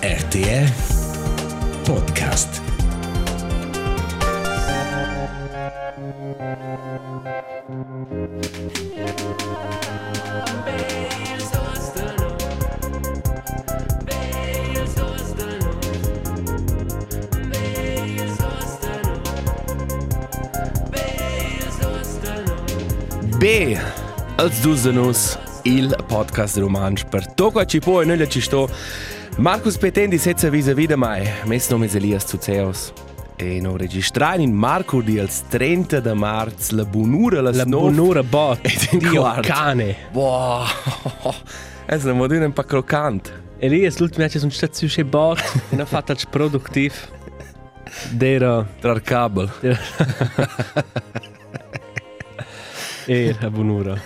RTR Podcast. B, als Dusenus, il podcast romansch per Toco ci può e noi ci sto. Marcus Petendi senza visa vida mai, mes nome Elias Zuzeos. E no registrare in Marco di als 30 de marzo la bunura la La snor- buonura bot, Ed in Dio quart. cane. Boah, è una modina un po' croccante. Elias, l'ultima vez sono stato su bot, e non fatto il produttivo. Dera, Tra il cable. era buonura.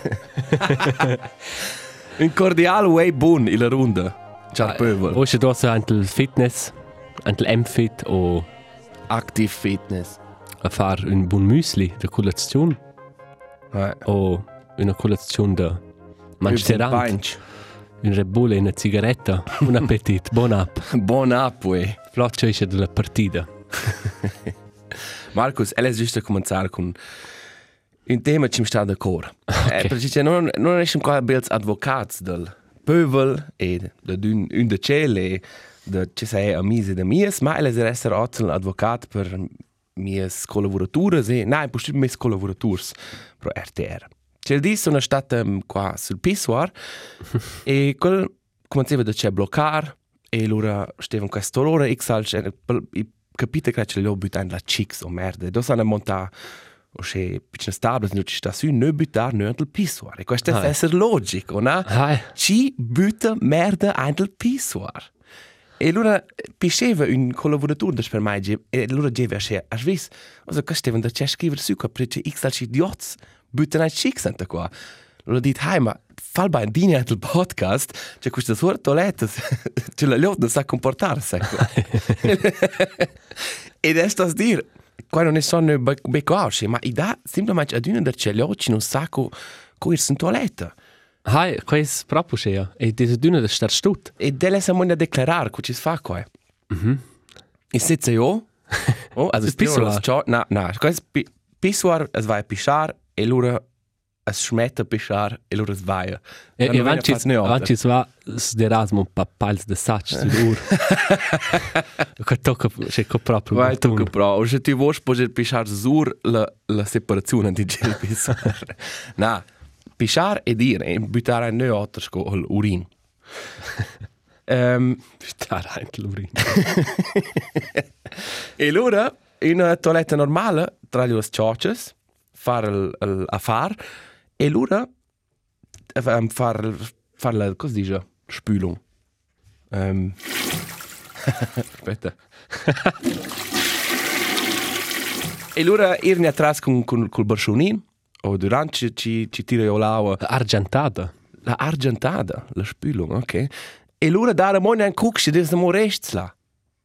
Un cordiale way buon in la ronda. Ciao pöbel. Wo ist du so il fitness, anche M-Fit o Active Fitness. a fare un buon müsli da colazione Eh, o una colazione da mancherante, Punch. un Red Bull e una sigaretta. Buon appetit, buon app. Buon app, wey. Floccio esce della partita. Marcus, ella è giusto a cominciare con un tema che mi sta d'accordo. Okay. Eh, perché non, non siamo qua belli avvocati del pöbel e di un de cielo e di ci sei amici di mies, ma ella deve essere anche un avvocato per mies collaboratori e, no, per mies collaboratori pro RTR. Il dì sono stato um, qua sul pissoir e quel cominciava da c'è bloccare e allora stavo in quest'ora x al capite che ce l'ho buttato la chicks o merda. Dove sono montato o c'è piccine stabile, non ci sta su, non buttare non nel pissoir. E questo deve Ah. essere logico, no? Ah, Ci butta merda nel pissoir. E allora pisceva un collaboratore per me e allora diceva a sé, a vis, also questo devono da c'è scrivere su, perché x al idiots buttano i chicks ante qua. Allora dit, hai, ma fal bei di nel podcast, c'è questa sua toilette, c'è la lotta non sa comportarsi. Ed è sto a dire, qua non ne sono beccausci, ma i da semplicemente ad una der celioci non sa co co ir in toilette. Hai, è proprio schea. E diese dünne da star stut. E delle siamo a declarare co ci fa qua. Mhm. E sitze io? Oh, also pissoir. Pissoir. Na, na, questo pissoir es vai a pisciar e lura es smette a pisciar e lura es vai. E, e avanti, avanti va sderasmo pa pals de sac sull'ur. Che tocca, c'è che proprio Vai tu che pro, o se ti vuoi poter pisciar sur la, la separazione di gel pissoir. na, pisciar e dire, e buttare in noi altro scol urin. Um, Star anche l'urin. E allora, in una toiletta normale, tra le ciocce, fare l'affare, e allora um, fare far la, cosa dice? Spülung. Um, aspetta. e allora, irne atrás con, con, col barscionin, o durante ci, ci, ci tira io l'aua, Argentada. la argentada, la Spülung, ok? E allora dare mo un cucci, des mo rechts là.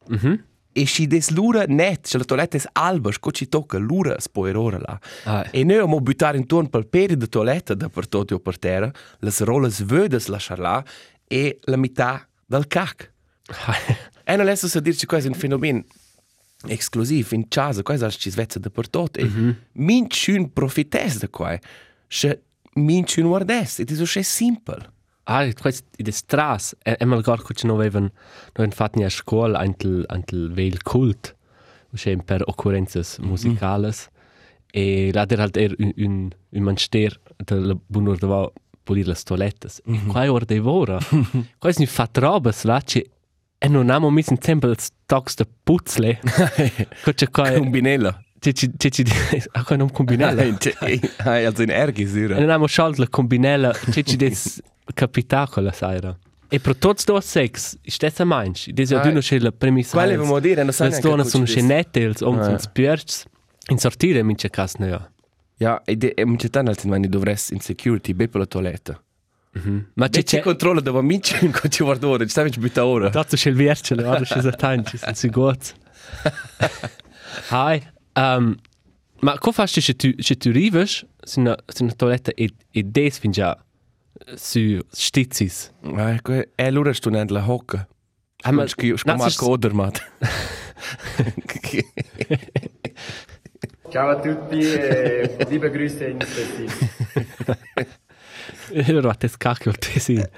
Mhm. E si des lura net, se la toiletta es alba, sco ci tocca lura spoerora là. Ah, E noi abbiamo buttare intorno per peri de toiletta da per tutto o per terra, le rolles vedes lasciar là e la metà del cac. E non adesso a dirci questo è un fenomeno esclusivo in casa, questo ci svezza da per tutto. E mm -hmm. minciun profites da qua, se minciun guardes, ed è so simple. Ah, questo è di stras. E, e mal gar che non avevano, non avevano fatto a scuola anche anche il vel cult, cioè per occurrenze musicales. E là era halt er un un un manster della bunur dava pulire le toilettes. E qua ora de vora. Questo non fa robes là, c'è e non abbiamo messo in tempo il stocks de puzzle. Che c'è qua Combinella. c'è a qua non combinella. Hai also in Ergis, E non abbiamo sciolto la combinella, c'è des capitacola saira. E per tutti due sex, stessa manch, des ja Ah, d'una c'è la premissa. Quale vogliamo dire? Non so Le donne sono ci dice. scenette, ils om Ah. sono spierts. In sortire mince cas ne ja. Ja, e de, e mince tan altin mani dovresti in security be per la toiletta. Ma C'è c'è c'è c'è controllo dove mince in quanto ci guardo ora, ci stai butta ora. Dazu c'è il viercele, ora c'è sa tanti, sono si gut. Hai, um, ma co fasti se tu se tu rives, sin una sin una toiletta e e des fin già su stizzis. Ecco, e allora sto nella hocca. Ah, ma- Scu- scu- na, Marco sis- Odermatt. Ciao a tutti e liebe Grüße in Stettin. Allora, te scacchio il tesin.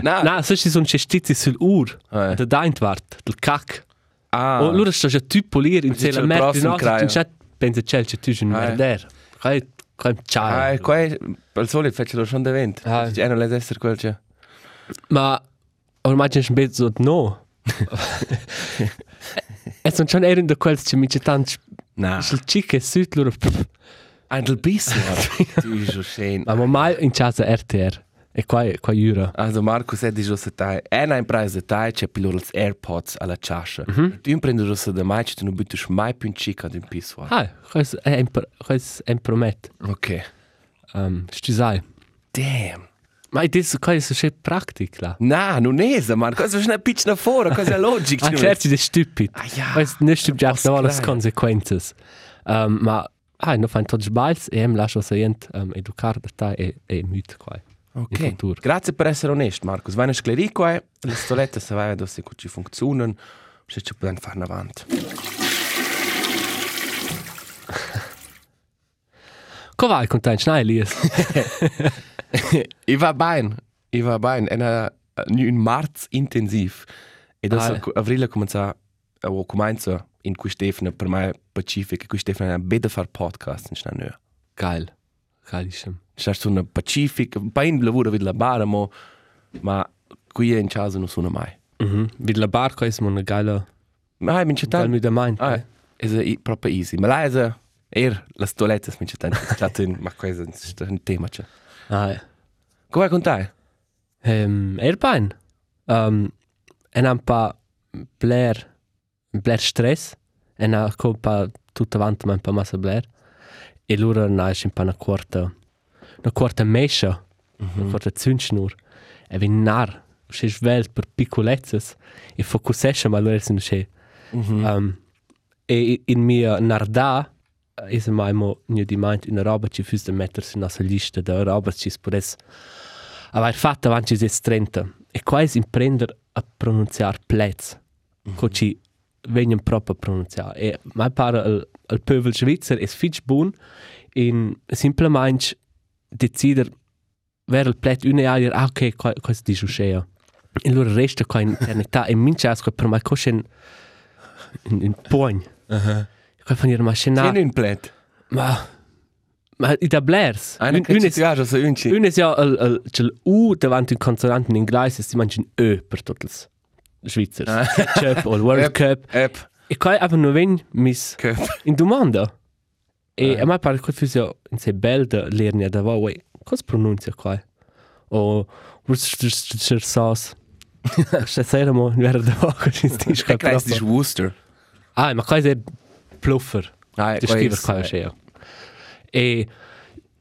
Na, No, so ci sono cestizi sul ur. Eh. Da daintvart, del cac. ah, O loro sta già tu polire in Dice sella il merda. prossimo No, craio. non c'è pensa c'è c'è tu un Eh. merder. Kai ah, ciao. qua è, per solito faccio lo schon d'event. Ah. Ah. non è essere quel c'è. Ma ormai c'è un bezzo no. E sono ero in da quels c'è mica tanto Na, il cic e sud loro. ein bisschen. Du ist schon schön. Ma mai in casa RTR. E qua qua jura. Also Markus è di giusto tai. È un preis tai c'è per loro gli AirPods alla ciascia. Mm -hmm. Tu prendi giusto da mai tu non butti mai più un cic ad un pissoir. Ah, quais è quais è promet. Ok. Um, sti sai. Damn. Ma das quais è praktik la. Na, non è so, Marco. Cosa è una piccola fuori, cosa è logica. Ah, certo, das ist stupid. Ah, ja. Du, nicht stimmt ja Was auch alles klein. Konsequenzen. Um, ma, ah, noch ein Todge Biles, e em lascio se jent um, educar da ta e, e müt quai. In Ok. futuro. Grazie per essere onesto, Marcus. Vai a sclerì qua, le stolette se vai a vedere se ci funzionano, se ci possiamo fare avanti. Ko vai con dein Schnei, Elias? I va bene, i va bene. È un marzo intensiv. E da Ah. avril comincia, o comincia in cui Stefano per me pacifica, cui Stefano è bene fare podcast in Schnee. Geil. Geilissimo. C'è una pacifica, un po' in lavoro vedi la bara, mo, ma qui in casa non sono mai. Mhm. Wie la barca ist eine geile, Ma è geil tanto. mit der Mind. Ah, è e- proprio easy. Ma là è er, la stoletta è tanto. C'è un, ma questo è un tema. C'è. Ah, ja. Come con te? Ähm, Airbein. Ähm, en un pa bler, bler stress. En ha colpa tutta avanti, ma un pa massa bler. E loro na è un pa una quarta, una quarta mescia, una quarta zündschnur. E vi nar, se svelt per piccolezzes. E focusesce, ma sono se. Um, e in mia narda, is mai mo nie di meint in roba ci fürs de mettersi na lista da roba ci spodess aver fatto avanti si 30 e quasi imprender a pronunciar plez mm -hmm. co ci vengono proprio a pronunciare e mai pare al, al pövel svizzer es fitch bun in simplemente decider ver il plet une a dir ah, ok questo di giuscea e allora resta qua in eternità e mince asco per mai coscen in, in pogn uh -huh. qua fanno ma scena Tieni un plet. ma ma i da blers Eine unes- ci piace, so un ci. Un es ja el, el, c'è l'U davanti un consonante in inglese e mangia un Ö per i Svizzeri. Ah. Ketchup o il World. Cup. Ep. E qua avevo non ven mis Cup. in domanda. E Ah. a me pare che fosse in se bel da lerni da va, wei, cosa pronuncia qua? O Worcestershire sauce. Stasera mo, non era da va, che ci weiß, das ist proprio. Worcester. Ah, ma qua è pluffer. Ah, Det skriver qua eh, c'è. E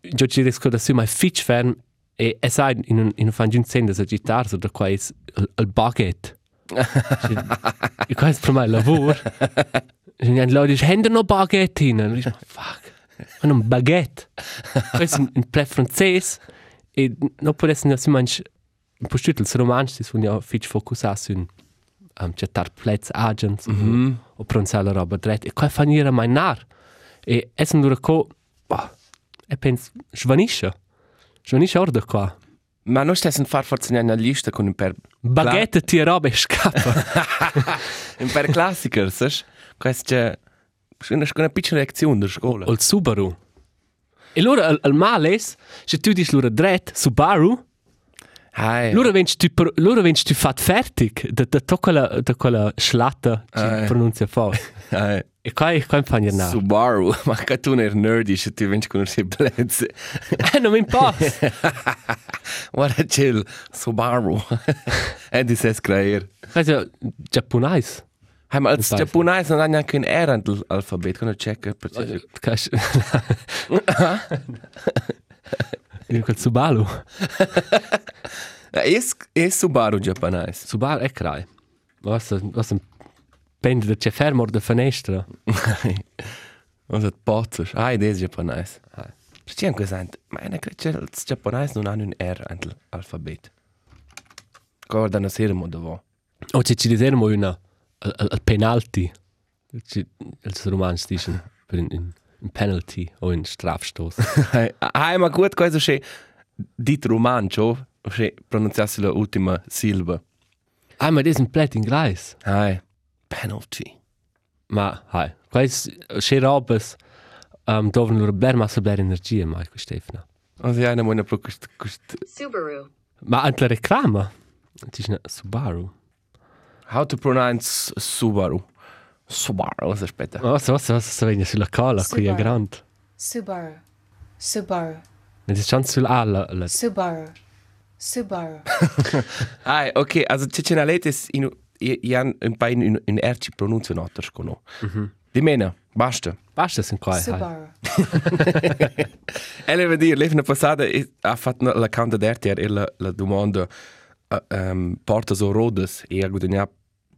io ci riesco da su mai fitch ferm e e sai in un in un fan giun senda sa gitar so da qua is il, il baguette. E qua è per me lavoro. E gli altri dicono, hende no baguette in. E dico, fuck. Ma non baguette. Questo è un plat francese e non può essere si mangi un po' stüttel, se romanci si sono fitch focusato su un um, cettar plats agents mm -hmm. o pronunciare la roba dret. E qua fanno ira mai nar. E essen dura co, bah, e pens, svanisce. Svanisce orda qua. Ma non stai a far forse una lista con un per... Baguette ti roba e scappa. un per classiker, sai? Questo è... Una, una piccola lezione da scuola. il Subaru. E loro, il, il male è, se tu dici loro dret, Subaru, Hai. loro venci tu, loro venci tu fat fertig, da, da, da, quella, da quella schlatta ci Ah, eh. pronuncia fa. Hai. E qua, qua mi fanno nar. Subaru. Ma che tu non eri nerdy, se tu vinci con un blezze. Eh, non mi importa. Guarda, chill. Subaru. E di ses creer. Questo è giapponese. Ma als Im Fall. Japonese non ha neanche un R alfabet. Come checken? Cash. Dico il Subaru. È è Subaru japonese. Subaru è crai. Was was un pende da c'è fermo da finestra. Also Pozzo. Ah, ed è japonese. Perché anche sent, ma è che c'è il giapponese non ha un R alfabet. Guarda una serie modo vo. O ci ci disermo una al, al, al penalti. Romans dicono per un, un, un penalty o un strafstoß. Ah, ma gut, questo c'è dit romancio, c'è pronunciarsi l'ultima silba. ah, ma das ist ein Plätt in Gleis. Ah, penalty. Ma, hai, quais c'è robes um, dove non bler massa bler energia, mai, Stefano. Also ja, eine meine pro quest quest Subaru. Ma anche la reclama. Ci sono Subaru. How to pronounce Subaru. Subaru, was aspetta. Oh, so, so, so, so, viene sulla cola, qui è Subaru. grande. Subaru. Subaru. Ma c'è chance sulla A, la, Subaru. Subaru. Ah, okay, also Ceccenaletes in Jan un paio in in erci pronuncia notter scono. Mhm. Di mena, basta. Basta, sind qua. Subaru. Ella va dire, l'evna passata ha fatto la canta d'RTR e la, la domanda um, porta so rodes e ha guadagnato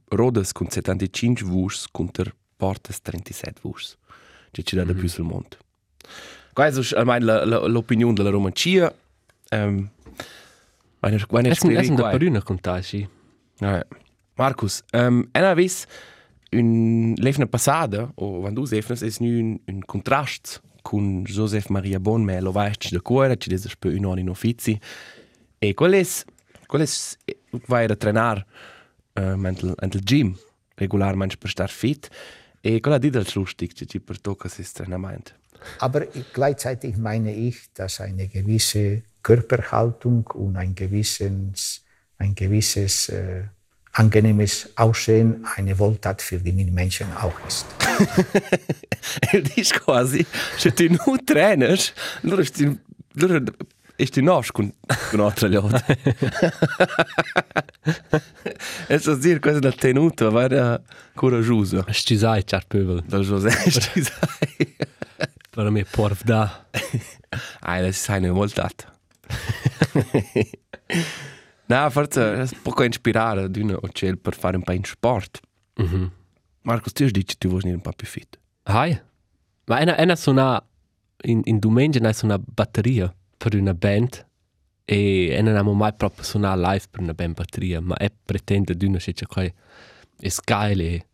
rodes con 75 vurs contro portas 37 vurs. Cioè ci dà da più sul mondo. Questa è almeno la- la- l'opinione della romancia. Um, Meine, meine Essen, Spiele essen da qua. per una contasci. Ja. Markus, um, en avis un levna passada, o quando tu levnas, es nu un, un contrast con Joseph Maria Bonme, lo vaig de cuore, ci des per un anno in offici. E qual es, qual es, vai a trenar um, entel, entel gym, regularmente per star fit. E qual ha dit als lustig, ci per tocca sis treinament. Aber gleichzeitig meine ich, dass eine gewisse Körperhaltung und ein gewisses, ein gewisses äh, angenehmes Aussehen eine Wohltat für die Mitmenschen auch ist. E dici quasi, se tu non trenas, allora allora e sti nos con, con altre lotte. e so dire, questa è la tenuta, va era coraggiosa. Ci sai, c'è pöbel. Dal José, sti sai. Per me porv da. Ah, das ist eine Wohltat. Na, forse è poco ispirare ad una ocel per fare un po' in sport. Mhm. Marcos, tu dici tu vuoi venire un po' più fit. Hai. Ma ena, ena sona, in, in domenica è una batteria per una band e ena non abbiamo mai proprio suonato live per una band batteria, ma è pretende di una c'è qua è e,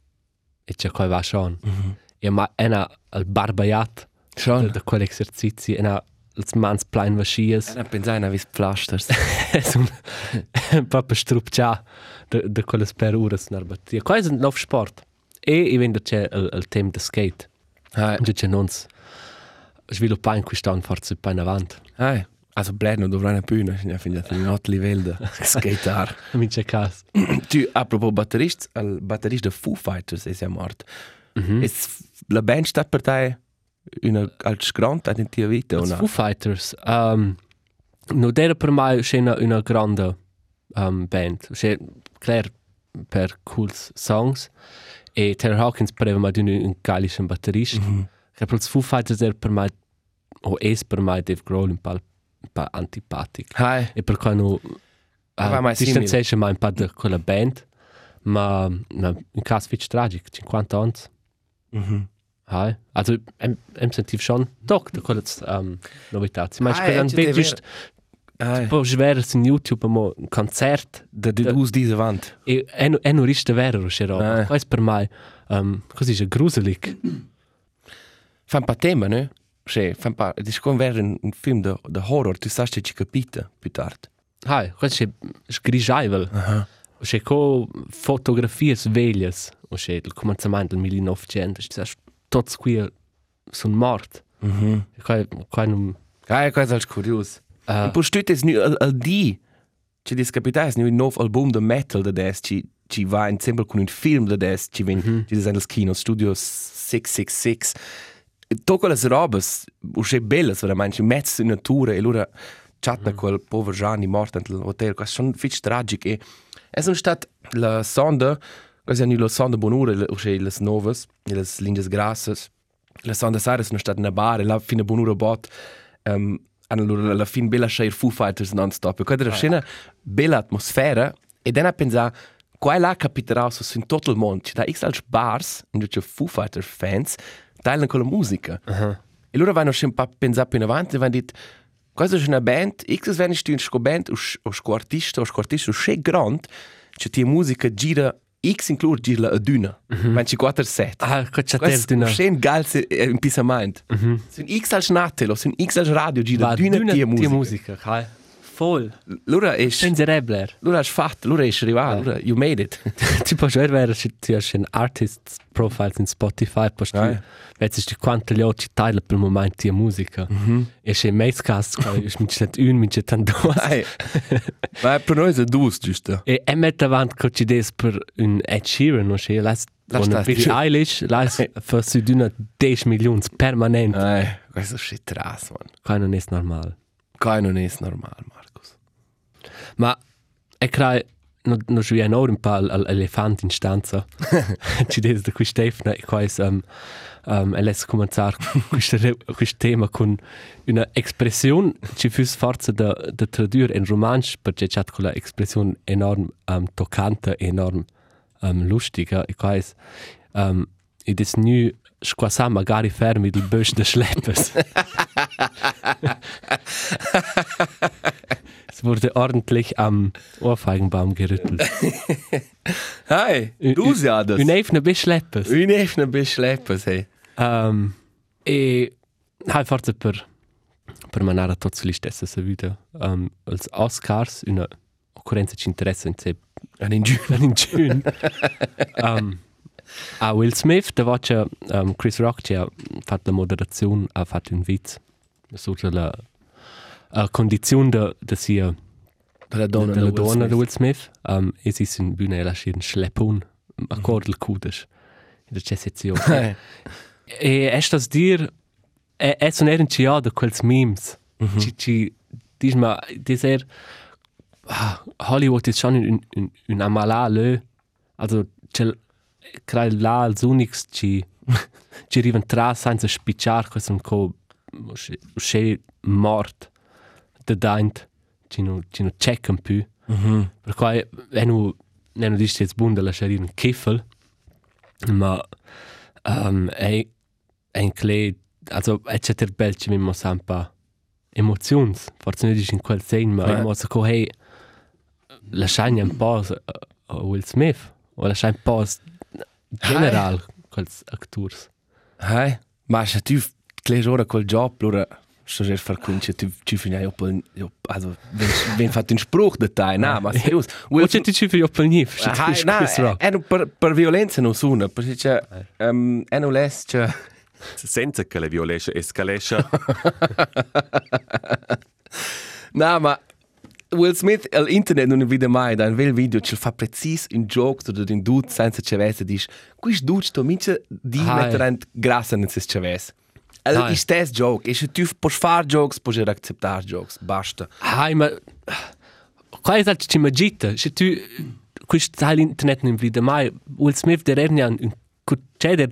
e c'è qua va schon. E ma ena al barbaiat Schon. da, da quell'esercizi, ena als mans plein vaschies. Ena pensai na vis plasters. es un proprio strupcia de, de quelle per ore suonar batteria. Qua è un nuovo sport. E io vedo c'è il, il tema del skate. Ah, Già c'è non sviluppare in quest'anno forse più in avanti. ah. Also Bledno dovrà una bühne, ich finde das ein alto livello da skater. Mi c'è caso. tu, apropos batterist, il batterista de Foo Fighters è morto. Mhm. Is la band sta per te una als grande in tua vita o Els no? Foo Fighters. Um, non era per me c'è una, una grande um, band. C'è, klar, per cool songs. E Taylor Hawkins pareva mai di un, un geilischen batterista. Mm -hmm. Che per els Foo Fighters era per me, o es per me Dave Grohl un po', un po' antipatico. Hai. E per cui no, uh, distanziasce mai un po' da quella band. Ma, ma un caso fitch tragico, 50 anni. Mhm. Hai. Also, em, em sentiv schon doch, da quelle um, novità. Si mai Ah, che eh, han ci vedi deve- just Hai. po schwer in YouTube mo un concert Da di us diese Wand. e è no è no riste vero c'era. Ah. Questo per mai um, così è gruselig. Fa un po' tema? Sì, un po', è come vedere un, un film de, de horror, tu sai che ci capita più tardi. Hai, questo è sgrigiavel. Aha. C'è co fotografie sveglias, o c'è il cominciamento del 1900, c'è tutti qui sono morti. Mhm. E qua qua non Ah, questo è curioso. Ah. E poi stutte es nu al, al di. Ci dis capita es nu un nuovo album de metal de des ci ci va insieme con un film de des ci ven mm -hmm. ci des kino studio 666. Tocca le robes, usce belles veramente, ci mezz in natura e lura chatta mm -hmm. quel povero Gianni morto nel hotel, questo sono fitch tragic e es un stat la sonda, quasi nu la sonda bonura, usce les novas, les lindes grasses. La sonda sara sono stat na bar e la fine bonura bot um, allora alla fin bella share Foo Fighters non-stop e quella era scena bella atmosfera e dann pensa qua là capiterà su in tutto il mondo ci da x als bars in cui Foo Fighters fans teilen con la musica uh -huh. e loro vanno un po' pensare più in avanti e vanno dit questa è una band x wenn ich die sco band o sco artista o sco artista o sche grand c'è tia musica gira X inclur gira a duna. Mm -hmm. 24 set. Ah, che c'è Questo del è d'una. schön geil in pisament. Mm -hmm. Sind X als Nattel, sind X als Radio gira Va duna d'una tia tia musica. musica, kai. Voll. Lura è Sensirebler. Lura è fatto, lura è arrivato, lura you made it. Ti già vedere se ti hai un artist profile in Spotify, ti Ah. vedi di quante gli occhi taglia per il momento tia musica. E c'è Macecast, che mi c'è un, mi c'è tanto. Nein. Ma per noi è dus, giusto? E è mette avanti che ci des per un Ed Sheeran, no? C'è la una das, Billie Eilish, la fa su d'una 10 milioni permanent. Nein, questo è shit tras, man. Che non è Kein non è normal, Markus. Ma e crai no no ci viene ora un po' l'elefant in stanza. ci des da qui Stefano e qua um, um, e laisse cominciare questo questo tema con una espressione ci fus forza da da tradurre in romanzo perché c'è quella espressione enorm um, toccante enorm um, lustige e qua is um, ed is nu squassa magari fermi del bösch de schleppes es wurde ordentlich am Ohrfeigenbaum gerüttelt. Hey, du ja das. Un eifne bis schleppes. Un efne bis schleppes, hey. Um, e hai forse per per manare a tutti gli stessi sa vita. Um, als Oscars una occorrenza ci interessa in sé An in giù. in June. um, a Will Smith, da voce um, Chris Rock ci ha fatto la moderazione, ha fatto un witz sotto la uh, condizione da, da sia Per la donna, donna, della donna di Will Smith. Um, e si in bühne e lasci un schleppun, a cor del cudes. In der sezione. Hey. e è stas dir, è, è son eren ci da quels memes. Ci, ci, dis ma, dis er, ah, Hollywood ist schon un, un, un amalà lö. Also, c'è crai là als unics ci, ci arrivan tra senza spicciar, questo un co, usce mort, da daint, ci no, ci no checkan più. Per cui, è nu, è nu dis jetzt bunda lasciare un kiffel, ma, um, è, è in clé, also, è c'è ter bel ci mimo sampa emozions, forse non dici in quel sen, ma Eh. è mozo co, hey, lasciare un po' a, a Will Smith, o lasciare un po' general, quels actors. Hey, ma se tu kleš ora col job, lura, što žeš far kunče, tu ci finja jo pol, jo, also, wenn, wenn fat un spruch da tai, na, ma serius. Will Smith ti ci fi opelnif, Hai, na, è per, per violenza non suona, perché c'è, um, è non les, c'è, Senza che le violesce escalesce. na, ma Will Smith all'internet non vede mai da un bel video ci fa precis un joke o un dude senza cevese dice quis dude sto mince di mettere in grassa nel ses cevese El Hai. ist das joke, ist tu puoi fare jokes, puoi accettare jokes, basta. Hai, ma... Qua è stato ci magita, se tu... Questo sai l'internet non vede mai. Will Smith der ernia un cuceder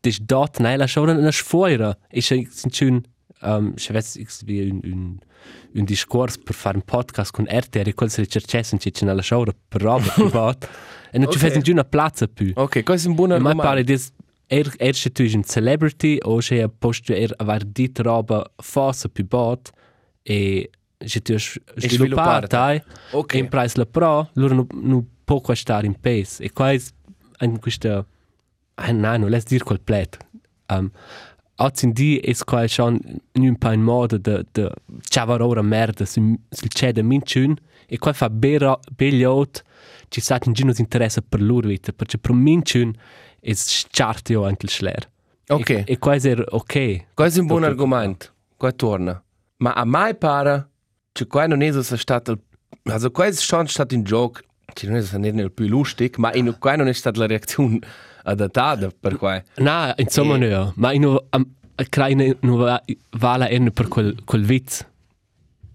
des dort nei la schon una sfuera. E se schön um, ves x wie un un un discors per fare un podcast con RTR quel se cercessen ci nella show per roba privat. E non ci Ok. fes una plazza più. Ok, questo è un buon E mai pare argumento. des er er se tu un celebrity o se a posto er aver dit roba fossa più bot e se tu sviluppare. sviluppare Ok. in price la pro loro non non può costare in pace e qua è in questa ah, no, non let's dire completo um, Oggi in di è qua schon un po' in modo de de c'aveva ora merda sul sul c'è da minciun e qua fa bero beliot ci sa in gino interesse per loro vita perché per minciun è schartio anche il schler Ok. e, e qua è ok è un buon argumento. Qua torna. Ma a mai pare che qua non è stato il... Also qua è schon stato un joke, che non è è il più lustig, ma in qua non è stata la reazione adattata per qua. No, insomma E- no, ma um, credo non va vale erno per quel quel witz.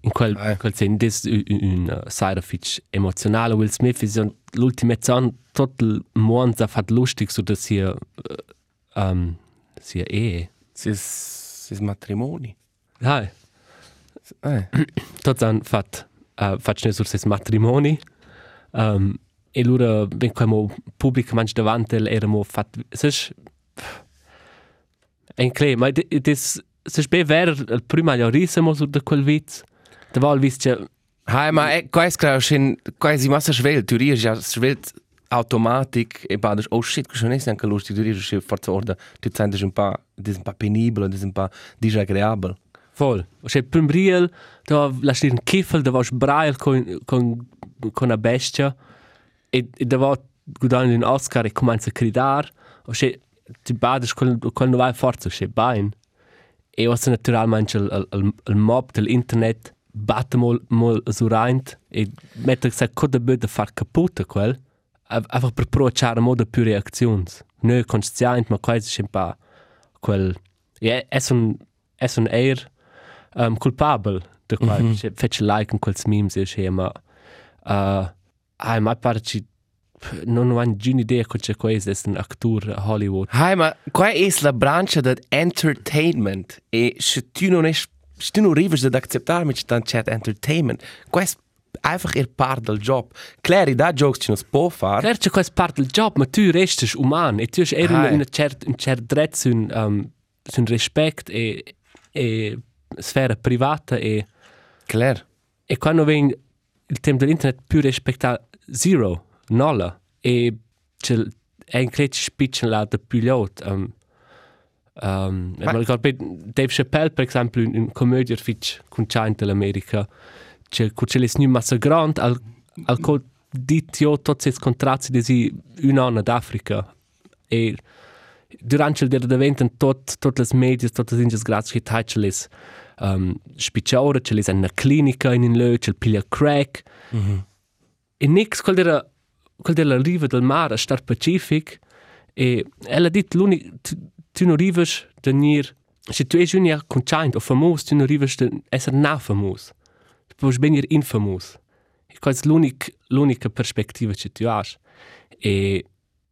In quel Ah. quel sen des un, uh, side effect emozionale Will Smith ist ja l'ultima zon tot il mondo ha fatto lustig so dass hier uh, um, sia e. Si è si è matrimoni. Eh. tot han fat uh, fatto sur ses matrimoni. Um, e lura ben come pubblico manch davanti eramo fat ses en clé, ma des ses be ver il prima ja risemo sur de quel witz. Da vol vis che Hai, ma è quais creo schin quasi massa schwelt, tu riesci ja schwelt automatic e bades oh shit, che schon ist anche lustig, tu riesci forza orda, tu sentes un pa, dis un pa penibile, dis un pa disagreabile. Voll. Cioè, per Briel, da lasci un kiffel, da vas brail con, con, con una bestia e, e da va guadagno un Oscar e comincia a gridare. Cioè, ti bades con, con non vai forza, cioè, bain. E was naturalmente il, il, il, mob dell'internet batte mol, mol su reint e mette se coda böde far kaputt quel, einfach per provocare modo più reazioni. Noi consciente, ma quasi sempre quel... E è un, è un air um, culpabel de qual mm -hmm. fece like in quels memes e schema uh, ai mai pare ci non ho nessuna idea che c'è questo è un attore a Hollywood. Hai, ma qua è la branca del entertainment? E se tu non es se tu non arrivi ad accettare mit dann chat entertainment qua è einfach ihr part del job. Clary da jokes ci non si può fare. Claro, c'è questo parte del job ma tu resti umano e tu hai Hai. un certo un certo dritto su un um, su un rispetto e e sfera privata e Claire. e quando viene il tema dell'internet più rispettato zero nolla e c'è un cretico spiccio là da più lot um, um, ma ricordo Dave Chappelle per esempio in, in commedia fitch con China dell'America c'è c'è le snu massa grand al al co ditio tutti i contratti di un anno d'Africa e durante il dia d'evento tot tutte le medie tutte le grazie che c'è le um, spicciore c'è le una clinica in in lö c'è il piglia crack. Mm -hmm. E nix quel della quel della riva del mare a star pacific e ella dit l'unico tu, non arrivas da nir se tu es unia conscient o famoso tu non arrivas da essere na famoso tu puoi venire infamous. E quasi l'unica l'unica perspectiva che tu hai e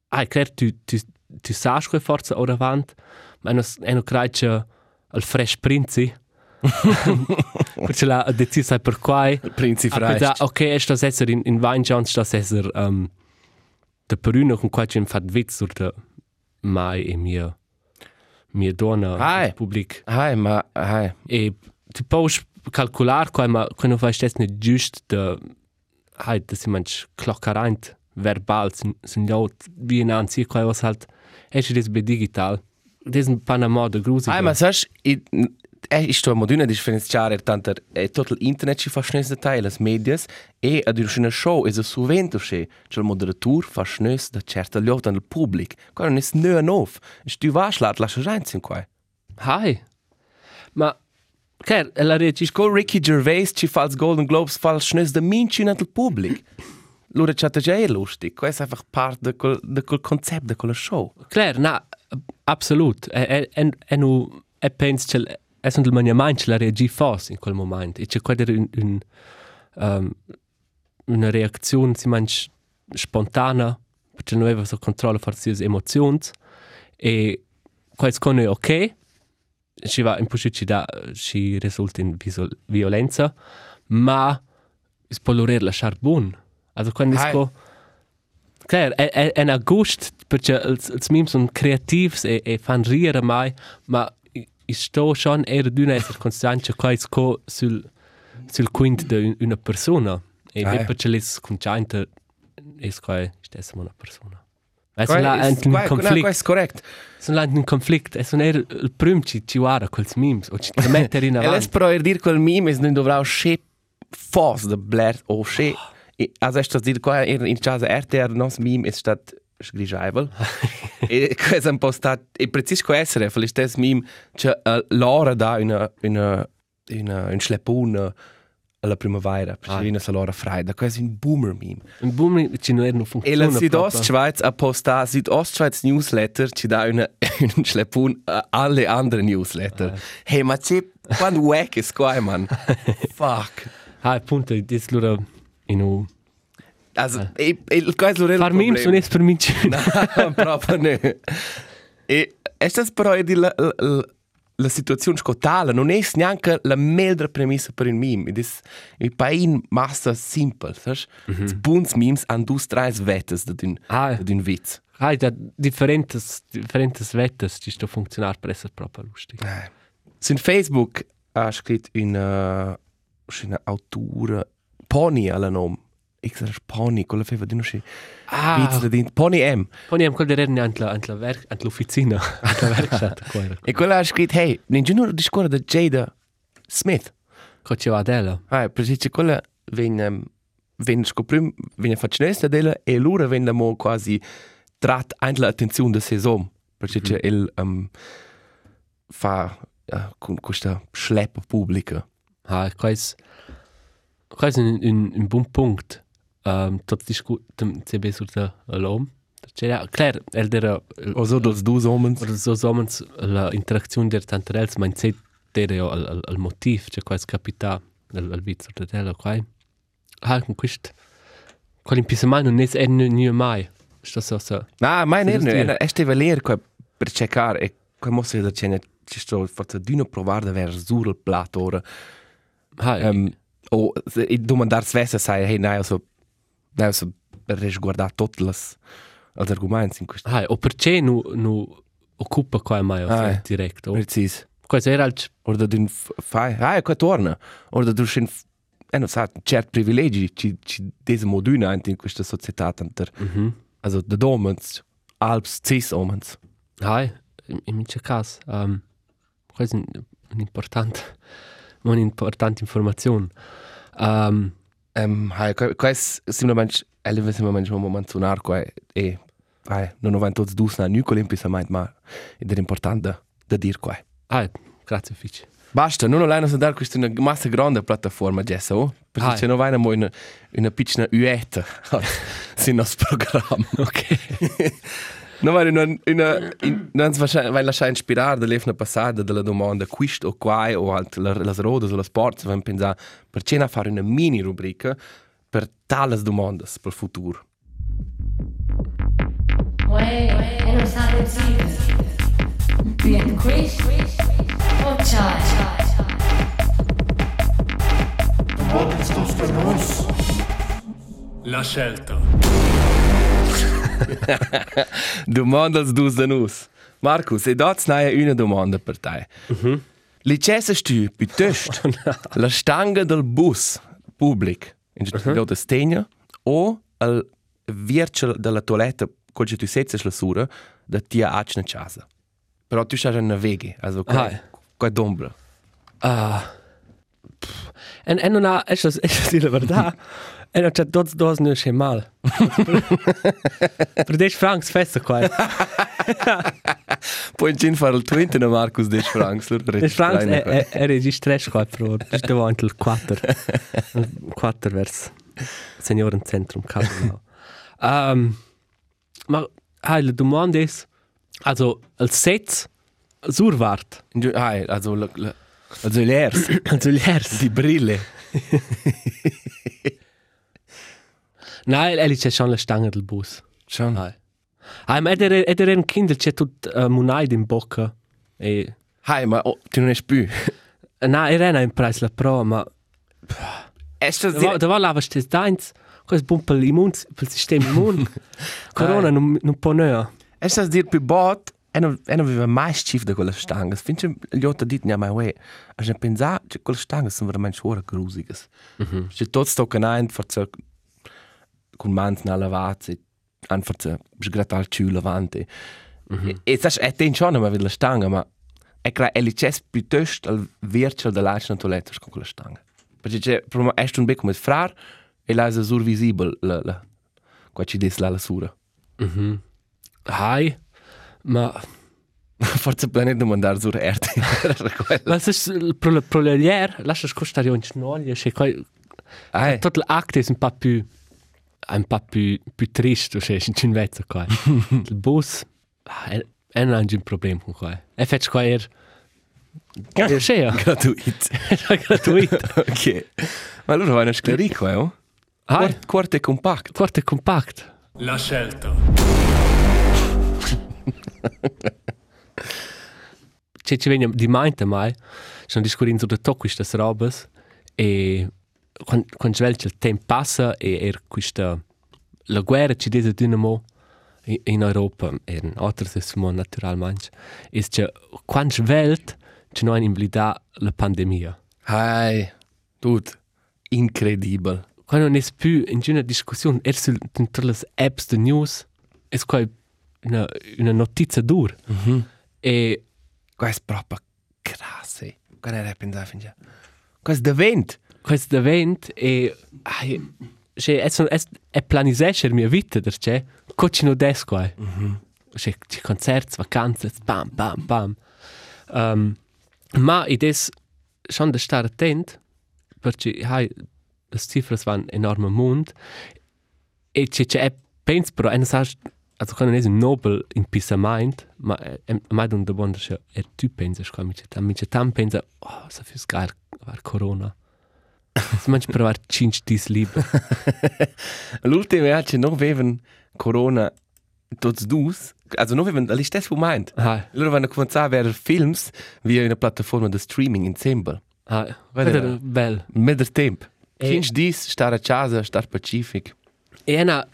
ah, claro, tu, tu, tu sai che forza ora avanti ma non è non credo al fresh prinzi perché la deciso per quai? Prinzi Ah, da, Freist. ok, sto essere in, in Weinjans, sto essere um, de Peruno con qua c'è fatto witz sur de mai e mia mia donna Hai. pubblic Hai, ma hai. E tu puoi calcolar qua ma quando fai stes nicht just de hai das manch klockerant verbal sind sind ja wie in anzi qua was halt. Es ist digital. Das ist Panama de grusig Hai, ma saps i è isto moduna differenziare tanto è tutto l'internet ci fa schnös detail las medias e ad una show è su vento che c'è il moderator fa schnös da certa lot al pubblic qua non è nö nov stu vas lat la rein sin qua hai. Ma Ker, la reagisce Sco Ricky Gervais ci fa els Golden Globes fa il schnös da minci nel pubblic Lura c'è già è lustig questo è einfach part de quel de quel concept de quella show. Claire, na, absolut. E, e, e, e nu, e pens che è un mania mind la reagi fos in quel momento. E c'è quella un, un, um, una reazione, si manch spontanea, perché non aveva so controllo forse le emozioni. E quel con è ok, ci va in più ci da, ci risulta in violenza, ma es può lorere lasciar buon. Also quando es può... Claro, è, è, è un gust perché els, els memes sono creativi e, e fanno ridere mai, ma sto schon eher costante qua is co sul, sul quint di un- una persona. E Ah, ah, eh. perché les costante es qua stessa una persona. È Qua là è- un qua- no, conflict. qua è correct Sono là un conflict. E sono eher il primo ci ci guarda quels memes o ci mettere in E les avanti. pro er dir quel meme es non dovrà sche fos de blair o sche e as est das dir qua in in casa RTR nos meme es stat sgrigiavel e quas un po stat e precis co essere fel ist meme che uh, l'ora da una una una un schlepun alla primavera Ah. perché ah. l'ora freida quasi un boomer meme Un boom ci non non E funziona. la Südostschweiz a posta Südostschweiz Newsletter ci dà una, un schlepun a alle andere Newsletter. Hey, ma c'è quando wack è qua, man. Fuck. Ah, appunto, dis lura in u Also, e, e, il questo è il Far memes non è per me. No, proprio no. E è das però di la, la, la, situazione scotale, non è neanche la meglio premissa per un meme. Ed è il paese massa simple, sai? Mm -hmm. Buns memes hanno due, tre vettes da un, Ah. un witz. Ah, da differentes differentes Wetters, die sto funzionar per essere proprio lustig. Su Facebook ha scritto una, una autora Pony alla nome. X era Pony, quello feva di non si. Ah, Pizza di Pony M. poi abbiamo quello di ant la ant la werk ant l'officina, ant la werkstatt qua. E quella ha scritto, hey, ninguno di scuola da Jada Smith. Co ci va della. Ah, precis, quella venne, um, venne scoprim, venne faccinesta della e loro venne mo quasi trat anche l'attenzione del saison. Perché mm -hmm. il um, fa uh, con questa schleppa pubblica. Ah, quais quais un un un buon punkt. Ähm, tot discu dem CB sur der Lom. C'era klar, el der O so dos dus homens. oder so somens la interaktion der tantarels mein set der jo al al, al motiv, c'è quais capita al al vizzo der della quai. Ah, con quist qual impisamai non es en ni mai. Sto so so. Ah, ma Sì, ne, era este valer qua per cercare e qua mo se da cena ci sto forse di no provare da ver sur il plat ora. Ha, Um, o e domandar svessa sai hey nai so nai so resguardar tutte las als argumenti in questo. ha, o perché nu nu occupa qua mai Ah, ah, eh. direct. O Precis. quais era al Or da dun fai, ah, qua torna. Or da du schin e non sa cert privilegi ci ci dese moduna anche in questa società tanter. Mhm. Also de domens alps cis omens. Hai, in in mince cas, um, quasi un, un important, un important informazione. Um, Ähm, hai, quais simplement eleve simplement un moment sonar qua e hai, non ho tots dus na nucol implicitament ma ed è importante da dir qua. hai, grazie Fici. Basta, non allein so dar questa una massa grande piattaforma Jessa, oh? Perché c'è non vai mo una una piccina uetta sin nos programma. Ok. Non vai una una in, non wahrscheinlich vai lasciare ispirare dall'efna passata della domanda quist o qua o alt la, las rodas o la sport, van pensare per cena fare una mini rubrica per tales domandas per il futuro. Uè, e non sa decise. Bien quiz o chai? La scelta. Domandas dus da nus. Markus, e dats naia una domanda per te. Mhm. Licessas tu piuttosto la stanga del bus pubblic in uh -huh. stegna o al virtual della toiletta con tu setzes la sura da tia acna casa. Però tu stai na veghi, also qua, Ah. qua d'ombra. Ah. pff. En en ha, es es la verdad. En c'è dos dos ne c'è mal. Per des francs festa qua. Poi in cin fare il twinte na Markus des francs. lur Des francs registrare è è registresch qua pro. Ist davanti il 4. 4 vers Seniorenzentrum Kalmau. Ähm ma hai la domanda is also als Setz surwart. in- Ah, also la, la, also l'ers, Also lers. die Brille. Nein, er c'è schon la stange del bus. Schon. Nein. Ah, ma ed era ed era un kind c'è tut uh, munaid in bocca e Hai, ma oh, tu non è più. Na, era una impresa la pro, ma È sta da da va lava stes dains, quas bun pel immun, pel sistema immun. Corona non non può nea. È sta dir più bot, e non aveva mai schif da quella stanga. Finché gli otto dit ne mai we. A je pensa che quelle stange sono veramente suore grusiges. Mhm. Che tot sto canain forza con mans na lavazzi, an forza sgratar ciù lavante. E sai è ten schon ma la stanga, ma è cra elices piuttosto al virtual della lacina toiletta con quella stanga. Perché c'è proprio è un becco met frar e la è survisibile la la qua ci des la la sura. Hai, ma Forse planet domandar sur RT. was ist pro la pro la lier, lascia scostare un snoglia, che coi Ai, tot l'acte è un po' più un po' più più triste, cioè in cin vezza qua. Il bus è è non un problema con qua. E fetch qua er Ja, schön. gratuit. Era gratuito. ok. Ma allora vai a sclerico, eh? oh? Hai, Quart, quart e compact. quarto è compact. La scelta. C'è ci viene di mente mai, sono discorrendo su de to queste robes e quando quando svelge il tempo passa e er questa la guerra ci dese dinamo in, in Europa e in altre mo naturalmente è che quando svelt ci noi invalida la pandemia. Hai, tut. Incredibile. quando non è più in una discussione, è su tutte le apps de news, è qua una, una notizia dura. E Questo è proprio grasse. Quando era pensato fin già. Questo è questo evento e ai, è, son- è, è planisesce la mia vita, perché cosa non des qua. Cioè, c'è concerti, vacanze, bam, bam, bam. Um, ma è schon da stare attent, perché hai, le cifre vanno enorme mond e c'è, c'è, penso però, e non sai, also quando è un nobel in pisa mind, ma è, è mai un da buon, cioè, e tu pensi, qua, mi c'è tam, c'è tam, pensa, oh, sa fürs geil, war Corona. Manch provar 5 dis libri. L'ultima è che non avevano corona tutti due. Also non avevano allo stesso momento. Ah, Loro vanno cominciare a vedere film via una piattaforma di streaming insieme. ah, là. bel. Mit der tempo. E- 15 dis, stare a casa, stare pacific. E una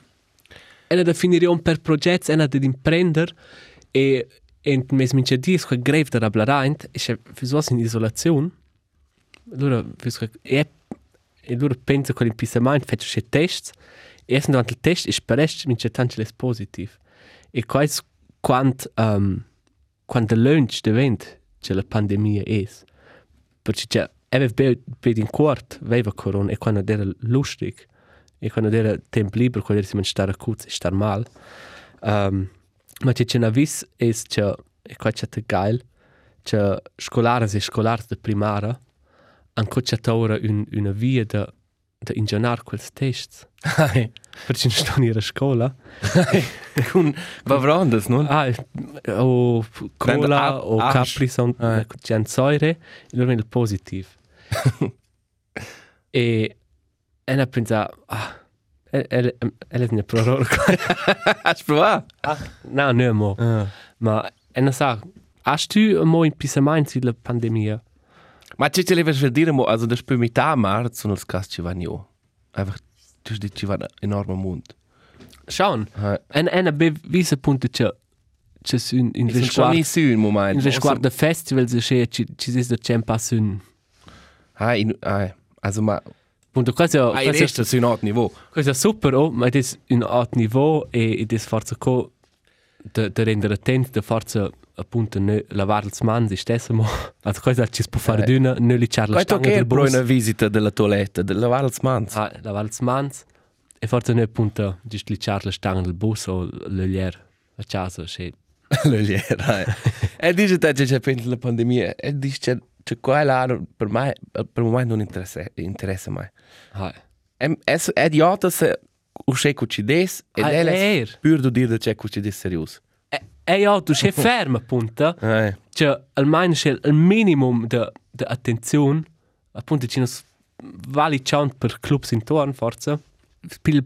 una definizione per progetti, una di imprender e e mes mince dis che grave da blaraint, e se fisos in isolazione. Allora, fis che e e loro pensa che l'impisament fece se test e essen davanti il test e sperest mince tanto les positiv. E quais quant um, quando lunch devent che la pandemia es. Perché c'è aveva be, be in quart, aveva corona e quando era lustig e quando era tempo libero, quando era si stare a cuz e star mal. Um, ma c'è c'è una vis es c'è e qua c'è te geil c'è scolares e scolares de primara anco c'è un, una via da da ingegnar quels tests. Perché non sto in scuola. Con Bavrondas, non? Ah, o cola o capri sono c'è säure e loro il positiv. e e ne pensa ah e ne prororo. Hast du provato? no, no mo. Ah. Ma e ne sa Hast du mo in pisament sulla pandemia? Ma c'è le per dire, mo, also das per metà marzo sono il caso ci vanno io. Einfach, du hast ci vanno enorme mund. Ah. En en be visa punto c'è c'è un in In schon nicht risguardo so un moment. in risguardo festival c'è ci ci si da c'è pas un Ah, in, ah, also ma, punto quasi ah, in quasi resto su un altro niveau. Questo è super, oh, ma è un alto livello e è forza co de, de rendere attenti, de forza appunto ne lavare le mani stesso, ma also questo ci si può fare Eh. d'una, ne licciare la Questo stanga è del bus, una visita della toiletta, del lavare le mani. ah, lavare le mani e forza ne appunto giusto licciare la stanga del bus o l'olier a casa, c'è L'oliera. E dice te c'è per la pandemia, e dice c'è c'è qua e là, per me, per momento non interessa, interessa mai. ah, È, è, è idiota se ci des, ed Ah, è pur di dire che c'è con ci des serius. e, e io tu sei fermo appunto, Eh, cioè almeno c'è il minimum di de attenzione, appunto ci sono vali chant per clubs intorno forza, pil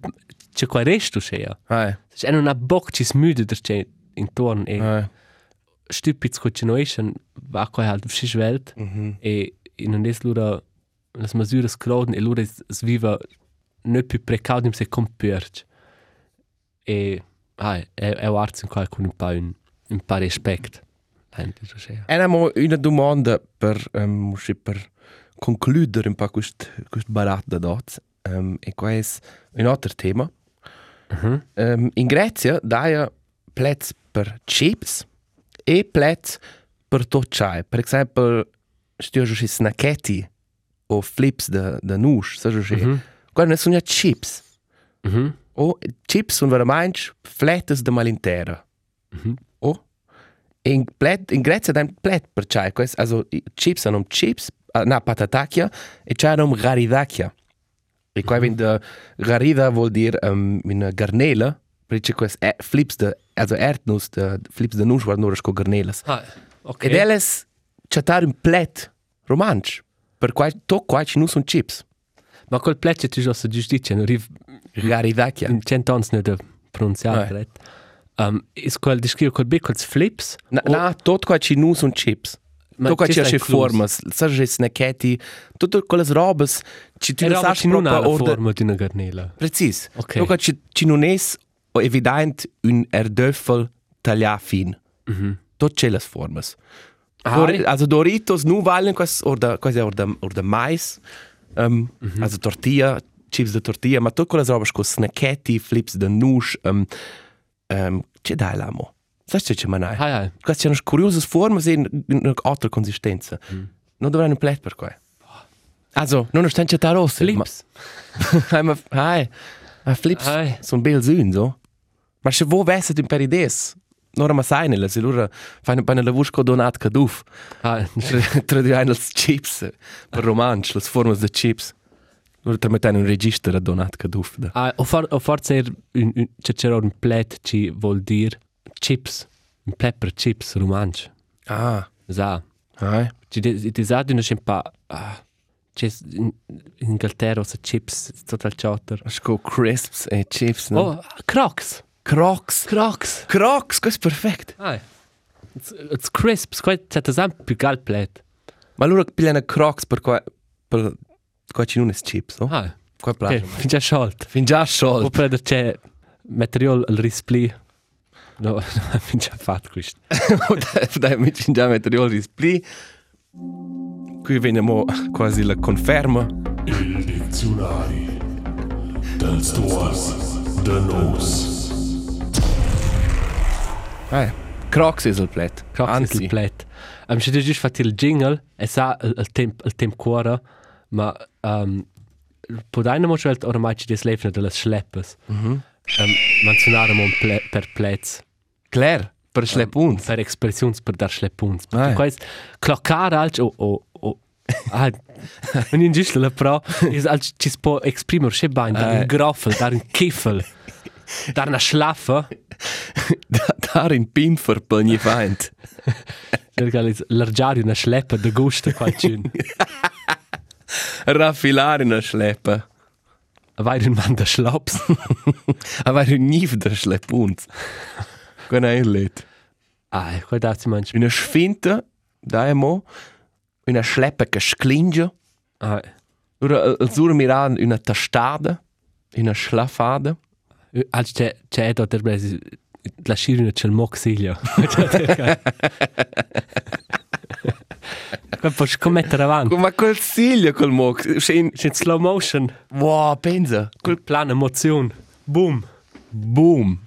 c'è qua resto c'è. eh, Es ist einer nach Bock, die müde der Che in Torn e eh. stupid continuation va qua halt sich Welt Mhm. e in un des lura las mesures cloden e lura es viva ne più precaudim se compierch e ai e e arts in qua con un pa un un pa respect Eigentlich so schön. E abbiamo una domanda per, um, per concludere un po' questo quest barat da. Um, e qua è un altro tema. Mhm. Um, in Grecia daia plets per chips e plets per tot chai. Per esempio, stio jo snacchetti o flips da da nush, sa jo Mhm. Qua ne sono chips. Mhm. O chips sono veramente flettes da malintera. Mhm. O in plet in Grecia dan plet per chai, quest also chips hanno chips, na patatacchia e chai hanno garidacchia. E qua wenn der garida vuol dire um, una garnela, perché quest è flips de also erdnuss de flips de nuss guarda nur sco garnelas. Ah, ok. Ed elles chatar un plet romanch. Per qua to qua ci nu son chips. Ma quel plecce tu già giustizia, non arriva Garidacchia. in cento anni non da pronunciare Eh. correct. Um, is quel descrive quel biccoli flips Na, na tot qua ci nu son chips. Ma Tu qua ci asce formas, sa che snacchetti, tutte quelle robes ci tu ne sa ci non ha la orda. forma di una garnela. Precis. Ok. Tu qua ci ci non es o evident un erdöffel taglia fin. Mhm. Tot c'è las formas. Ah, Dor, also Doritos nu valen quas orda quasi orda orda mais. Um, Mhm. Also tortilla chips de tortilla, ma tu quelle robe con snacchetti, flips de nush, um, um, che dai l'amo? Sai che c'è manai? Hai, hai. Queste sono curiose forme e un'altra consistenza. Mm. Non dovrei un plet per qua. Also, non è stanza ta rossa. Flips. Hai, ma, hai, ma flips Hai. sono bel zun, so. Ma se vuoi vesse un per ideas, non ma sai nella, se loro fanno per la vusco donat caduf. Hai. Traduiamo le chips per le forme di chips. Loro tramettano un registro donat caduf. Da. Ah, o, for, o forse er un, un, c'è c'era un plet ci vuol dire chips. Un plet per chips romanch. Ah, Sa. hai. Ci di di sa di un pa ah, c'è in in Inghilterra se chips total chotter. Sco crisps e chips, no? Oh, Crocs. Crocs. Crocs. Crocs, questo è perfetto. Ah. It's, it's crisps, quite c'è esempio più gal plet. Ma loro pigliano Crocs per qua per qua ci non è chips, no? Ah. Qua piace. fin già sciolto. Fin già O sciolto. preda c'è material al rispli. No, fin già fatto questo. Dai, mi ci già mettere io il display. Qui veniamo quasi la conferma. Il dizionari dels tuors de nos. Eh, Crocs ist il plet. Crocs Anzi. ist il plet. Um, se già fatto il jingle, e sa il, il temp, il temp cuore, ma um, po daina mo schwelt ormai ci des lefne delle schleppes. Mhm. Um, manzionare mo ple, per plets. Claire, per schlepuns. Per expressions per dar schlepuns. Ah, ja. Quais cloccare alc o o o Ah, non in giusto la pro, is alc ci spo exprimer sche bain, dar Ah. un groffel, dar un kiffel, dar una schlaffe, Da, da in Pimfer per ogni feind. l'argiare una schleppa de gusto qualcun. Raffilare una schleppa. Vai un man de schlaps. Aber un niv der schlepuns. Con ein lit. Ah, qua dazu manch. Una sfinta, dai mo, una schleppa che sclinge. Ah, Ora, il sur miran una tastada, una schlafada. alc c'è c'è da der bresi la scirina c'è il moxilio. Qua puoi scommettere avanti. Ma quel siglio col mo, in, C'è in slow motion. wow, pensa, Quel plan emozione. Boom. boom.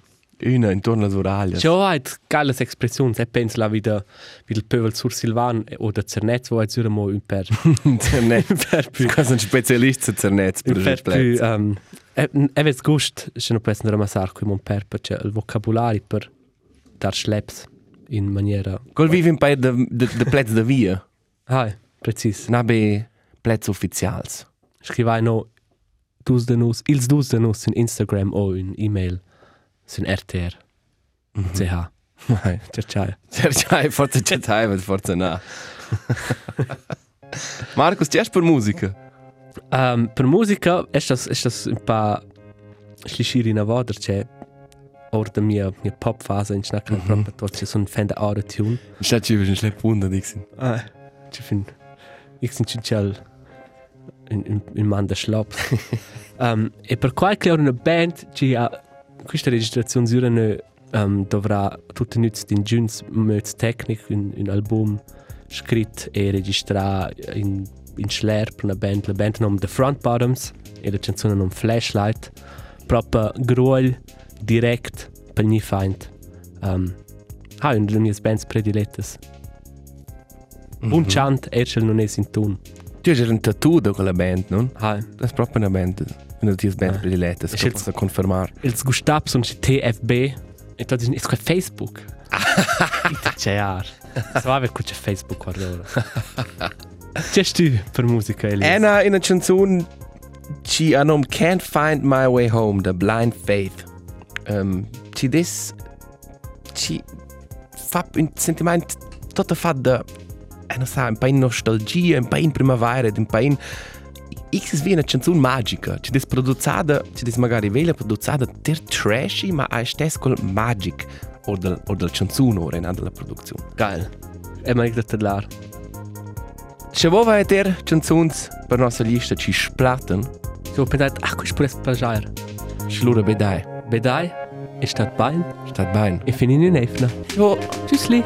Una intorno all'oraglia. C'è halt geiles Expressionen. Ich pense la wie il Pövel sur Silvan oder Zernetz, wo jetzt mo un per Internet. Quasi un specialista Zernetz per un il per più um, e, e vez gust, se non penso da amassar qui mon per perché il vocabolario per dar schleps in maniera Col vive in paio de, de, de plezzo de via. Ah, precis. Nabe plezzo ufficials. Scrivai no dus de nus, ils dus de nus in Instagram o in e-mail sin RTR. CH. Nein. Ciao ciao. Sergei, forse c'è time, forse no. Markus, c'è per musica? Um, per musica è das è das un pa schlischiri na vader c'è or da mia mia pop fase in snack mm -hmm. proprio tot c'è son fan da auto tune. C'è ci un schlepunda, dixin. Ah, ci fin ich sind cincial in in in man da schlaps. um, e per qualche ora una band ci ha questa registrazione sura ne um, dovrà tutte nützt in Junes mit Technik in un album scritto e registrato in in Schler per una band la band nom The Front Bottoms e la canzone nom Flashlight. Proprio gruol direct per gli feind um, ha una delle mie bands predilettes mm -hmm. un chant erschel non è in tun Tu hai un tattoo da quella band, non? ha Das ist proprio una band. Una queste band Ah. predilette, che jetzt- posso confermare. ils gustab son TFB e tot is è Facebook c'è ar so ave c'è Facebook guarda ora c'è tu per musica Elias Anna in una canzone ci hanno Can't Find My Way Home, The Blind Faith. Um, ci des ci fa sentimento tutto fa da eh, non so, un po' in nostalgia, un po' in primavera, un po' in X wie una canzone magica, ci des produzzata, ci des magari vela produzzata ter trashy, ma a stes col magic o del o del canzone ora in della produzione. geil e ma ich da lar Se vuoi vedere canzoni per nostra lista ci splatten, so pensat ach ich pures pajar schlura bedai. bedai e stat bain. Stat bene. e finin in efna. Jo, tschüssli